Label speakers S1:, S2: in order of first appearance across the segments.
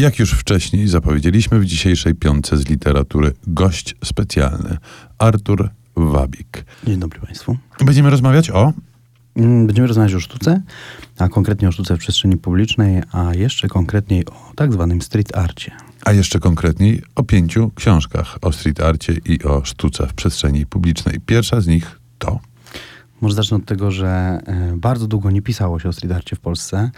S1: Jak już wcześniej zapowiedzieliśmy w dzisiejszej piątce z literatury gość specjalny Artur Wabik.
S2: Dzień dobry Państwu.
S1: Będziemy rozmawiać o
S2: Mm, Będziemy rozmawiać o sztuce, a konkretnie o sztuce w przestrzeni publicznej, a jeszcze konkretniej o tak zwanym street arcie.
S1: a jeszcze konkretniej o pięciu książkach o street arcie i o sztuce w przestrzeni publicznej. Pierwsza z nich
S2: Może zacznę od tego, że e, bardzo długo nie pisało się o street w Polsce.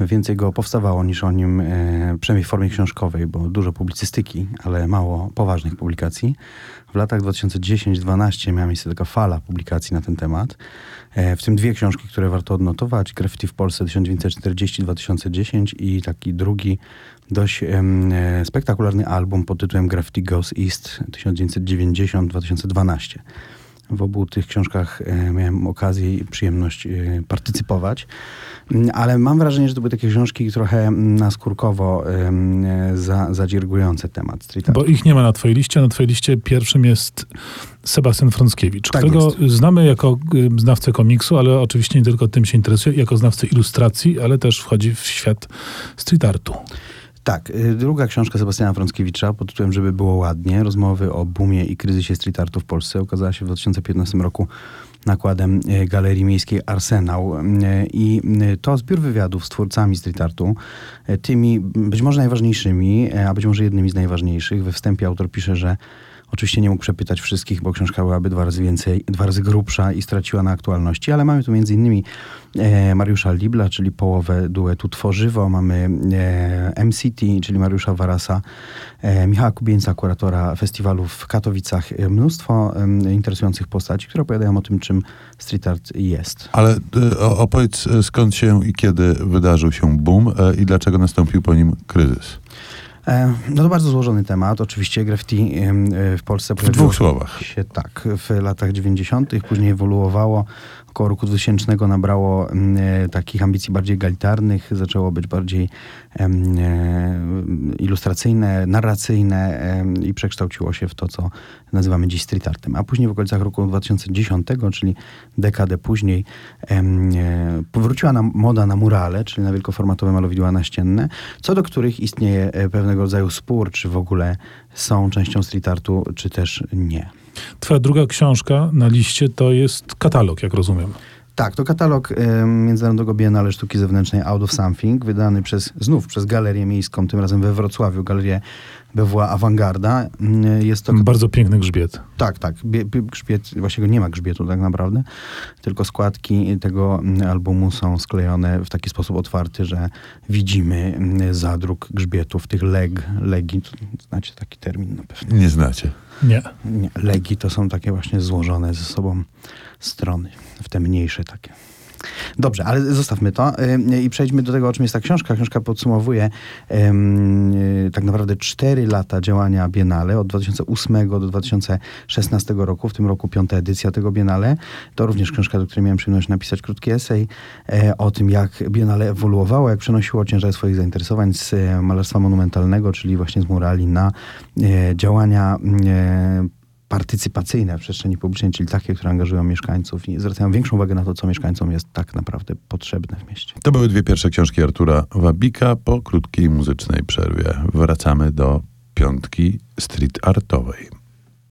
S2: Więcej go powstawało niż o nim, e, przynajmniej w formie książkowej, bo dużo publicystyki, ale mało poważnych publikacji. W latach 2010-12 miała miejsce taka fala publikacji na ten temat. E, W tym dwie książki, które warto odnotować. Graffiti w Polsce 1940-2010 i taki drugi dość spektakularny album pod tytułem Graffiti Goes East 1990-2012. W obu tych książkach e, miałem okazję i przyjemność e, partycypować, Mm, ale mam wrażenie, że to były takie książki trochę naskórkowo e, za, zadziergujące temat street
S3: Bo ich nie ma na twojej liście. Na twojej liście pierwszym jest Sebastian Frąckiewicz,
S2: Tak
S3: którego
S2: jest.
S3: znamy jako znawcę komiksu, ale oczywiście nie tylko tym się interesuje, jako znawcę ilustracji, ale też wchodzi w świat street artu.
S2: Tak, y, druga książka Sebastiana Frąckiewicza pod tytułem Żeby było ładnie, rozmowy o boomie i kryzysie street artu w Polsce ukazała się w 2015 roku nakładem y, Galerii Miejskiej Arsenał Y, i to zbiór wywiadów z twórcami street artu, tymi być może najważniejszymi, a być może jednymi z najważniejszych. We wstępie autor pisze, że Oczywiście nie mógł przepytać wszystkich, bo książka byłaby dwa razy więcej, dwa razy grubsza i straciła na aktualności, ale mamy tu między innymi e, Mariusza Libla, czyli połowę duetu Tworzywo, mamy e, MCT, czyli Mariusza Warasa, e, Michała Kubieńca, kuratora festiwalu w Katowicach, e, mnóstwo e, interesujących postaci, które opowiadają o tym, czym street art jest.
S1: Ale o- opowiedz y, skąd się i kiedy wydarzył się boom i dlaczego nastąpił po nim kryzys.
S2: E, No to bardzo złożony temat. Oczywiście graffiti e, w Polsce
S1: W dwóch słowach.
S2: się tak w latach 90., później ewoluowało. Około roku 2000 nabrało em, e, takich ambicji bardziej egalitarnych, zaczęło być bardziej e, ilustracyjne, narracyjne i przekształciło się w to, co nazywamy dziś street artem. A później w okolicach roku 2010, czyli dekadę później, e, powróciła nam moda na murale, czyli na wielkoformatowe malowidła naścienne, co do których istnieje pewnego rodzaju spór, czy w ogóle są częścią street artu, czy też nie.
S3: Twoja druga książka na liście to jest katalog, jak rozumiem.
S2: Tak, to katalog e, Międzynarodowego Biennale Sztuki Zewnętrznej Out of Something, wydany przez, znów przez Galerię Miejską, tym razem we Wrocławiu, Galerię BWA Awangarda. Mm, Jest to
S3: Bardzo piękny grzbiet.
S2: Tak, tak. Bie, bie, grzbiet, właściwie nie ma grzbietu tak naprawdę, tylko składki tego mm, albumu są sklejone w taki sposób otwarty, że widzimy mm, zadruk grzbietów, tych leg, legi, znacie taki termin na pewno.
S1: Nie znacie.
S3: Nie.
S2: Legi to są takie właśnie złożone ze sobą strony, w te mniejsze takie. Dobrze, ale zostawmy to y, i przejdźmy do tego, o czym jest ta książka. Książka podsumowuje y, tak naprawdę cztery lata działania Biennale, od 2008 do 2016 roku. W tym roku piąta edycja tego Biennale. To również książka, do której miałem przyjemność napisać krótki esej e, o tym, jak Biennale ewoluowało, jak przenosiło ciężar swoich zainteresowań z e, malarstwa monumentalnego, czyli właśnie z murali na e, działania partycypacyjne w przestrzeni publicznej, czyli takie, które angażują mieszkańców i zwracają większą uwagę na to, co mieszkańcom jest tak naprawdę potrzebne w mieście.
S1: To były dwie pierwsze książki Artura Wabika. Po krótkiej muzycznej przerwie wracamy do piątki street artowej.